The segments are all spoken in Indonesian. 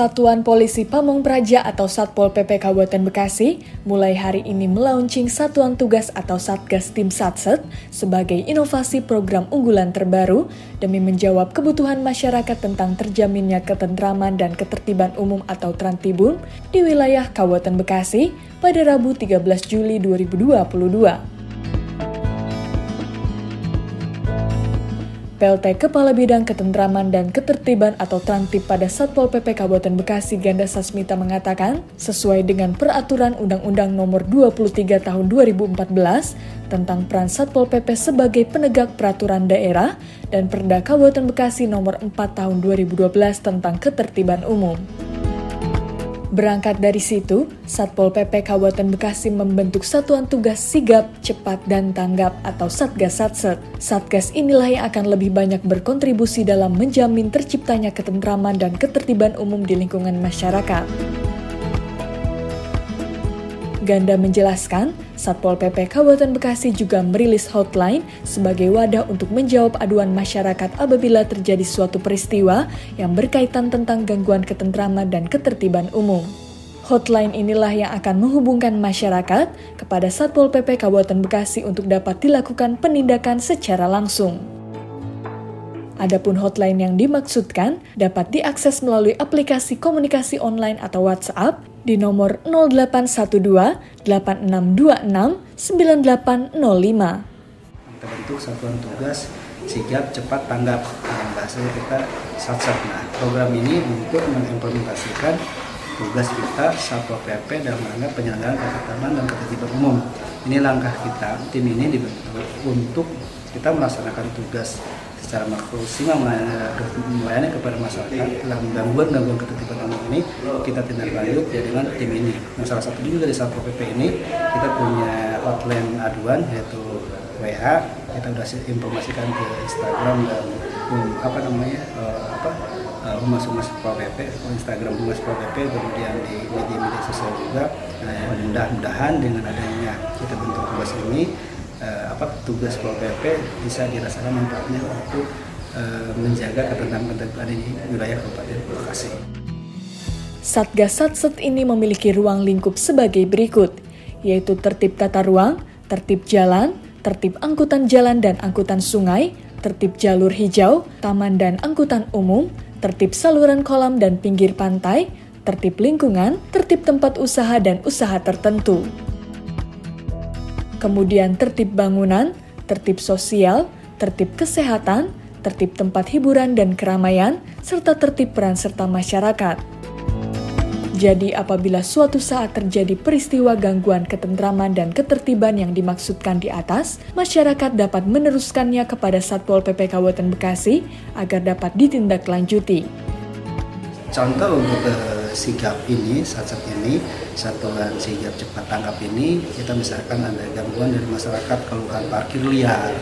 Satuan Polisi Pamong Praja atau Satpol PP Kabupaten Bekasi mulai hari ini melaunching Satuan Tugas atau Satgas Tim Satset sebagai inovasi program unggulan terbaru demi menjawab kebutuhan masyarakat tentang terjaminnya ketentraman dan ketertiban umum atau Trantibum di wilayah Kabupaten Bekasi pada Rabu 13 Juli 2022. PLT Kepala Bidang Ketentraman dan Ketertiban atau Trantip pada Satpol PP Kabupaten Bekasi Ganda Sasmita mengatakan, sesuai dengan peraturan Undang-Undang Nomor 23 Tahun 2014 tentang peran Satpol PP sebagai penegak peraturan daerah dan Perda Kabupaten Bekasi Nomor 4 Tahun 2012 tentang ketertiban umum. Berangkat dari situ, Satpol PP Kabupaten Bekasi membentuk satuan tugas sigap, cepat, dan tanggap atau Satgas Satset. Satgas inilah yang akan lebih banyak berkontribusi dalam menjamin terciptanya ketentraman dan ketertiban umum di lingkungan masyarakat. Ganda menjelaskan, Satpol PP Kabupaten Bekasi juga merilis hotline sebagai wadah untuk menjawab aduan masyarakat apabila terjadi suatu peristiwa yang berkaitan tentang gangguan ketentraman dan ketertiban umum. Hotline inilah yang akan menghubungkan masyarakat kepada Satpol PP Kabupaten Bekasi untuk dapat dilakukan penindakan secara langsung. Adapun hotline yang dimaksudkan dapat diakses melalui aplikasi komunikasi online atau WhatsApp di nomor 0812 8626 9805. Kita bentuk satuan tugas sigap cepat tanggap dalam bahasa kita satsat. Nah, program ini untuk mengimplementasikan tugas kita Satpol PP dalam rangka penyelenggaraan ketertiban dan ketertiban umum. Ini langkah kita, tim ini dibentuk untuk kita melaksanakan tugas secara maksimal melayani kepada masyarakat dalam gangguan-gangguan ketertiban umum ini kita tindak lanjut ya dengan tim ini. Nah, salah satu juga dari Satpol PP ini kita punya hotline aduan yaitu WA kita sudah informasikan ke Instagram dan um, apa namanya uh, apa uh, humas humas Satpol PP Instagram humas Satpol PP kemudian di media-media sosial juga. Nah, mudah-mudahan dengan adanya kita bentuk tugas ini apa tugas Pol PP bisa dirasakan manfaatnya untuk uh, menjaga ketertiban di wilayah Kabupaten Bekasi. Satgas Satset ini memiliki ruang lingkup sebagai berikut, yaitu tertib tata ruang, tertib jalan, tertib angkutan jalan dan angkutan sungai, tertib jalur hijau, taman dan angkutan umum, tertib saluran kolam dan pinggir pantai, tertib lingkungan, tertib tempat usaha dan usaha tertentu kemudian tertib bangunan, tertib sosial, tertib kesehatan, tertib tempat hiburan dan keramaian, serta tertib peran serta masyarakat. Jadi apabila suatu saat terjadi peristiwa gangguan ketentraman dan ketertiban yang dimaksudkan di atas, masyarakat dapat meneruskannya kepada Satpol PP Kabupaten Bekasi agar dapat ditindaklanjuti. Contoh untuk uh, sigap ini saat ini satuan sigap cepat tangkap ini kita misalkan ada gangguan dari masyarakat keluhan parkir liar.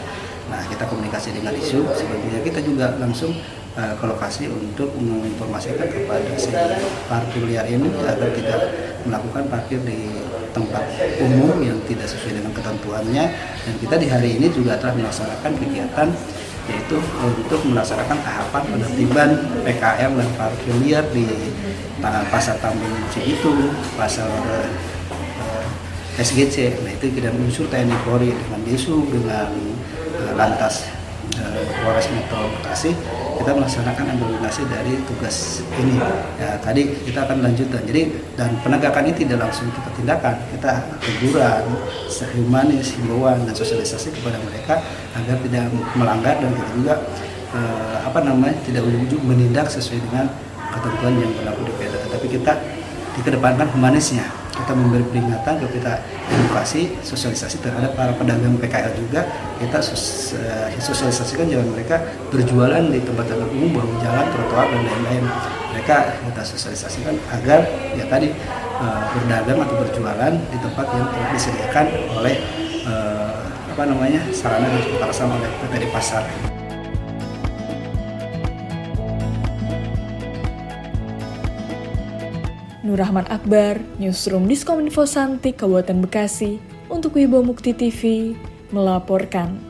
Nah kita komunikasi dengan isu sebetulnya kita juga langsung uh, ke lokasi untuk menginformasikan kepada si parkir liar ini agar tidak melakukan parkir di tempat umum yang tidak sesuai dengan ketentuannya. Dan kita di hari ini juga telah melaksanakan kegiatan yaitu untuk melaksanakan tahapan penertiban PKM dan parkir liar di pasar Tambun itu pasar eh, SGC. Nah itu kita menyusul TNI Polri dengan Desu dengan uh, lantas Polres Metro Bekasi kita melaksanakan implementasi dari tugas ini. Ya, tadi kita akan lanjutkan. Jadi dan penegakan ini tidak langsung kita tindakan, kita teguran, humanis, himbauan dan sosialisasi kepada mereka agar tidak melanggar dan kita juga eh, apa namanya tidak ujung-ujung menindak sesuai dengan ketentuan yang berlaku di PDA. Tetapi kita dikedepankan humanisnya kita memberi peringatan kalau kita edukasi sosialisasi terhadap para pedagang PKL juga. Kita eh, sosialisasikan jangan mereka berjualan di tempat-tempat umum bahu jalan trotoar dan lain-lain. Mereka kita sosialisasikan agar ya tadi uh, berdagang atau berjualan di tempat yang telah disediakan oleh uh, apa namanya sarana dan prasarana oleh PT di pasar. Nurrahman Akbar, Newsroom Diskominfo Santik, Kabupaten Bekasi, untuk Wibo Mukti TV, melaporkan.